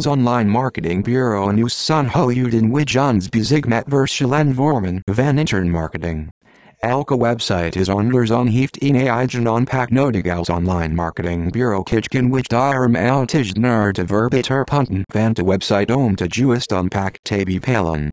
Els Online Marketing Bureau en Usan Houden Wijans Bezigmat Verschillen Vormen van Intern Marketing. Elke website is anders on heeft in eigen aanpak nodig als online marketing bureau kitchen which daarom altijd naar de punten van de website om te juist Pak Tabi bepalen.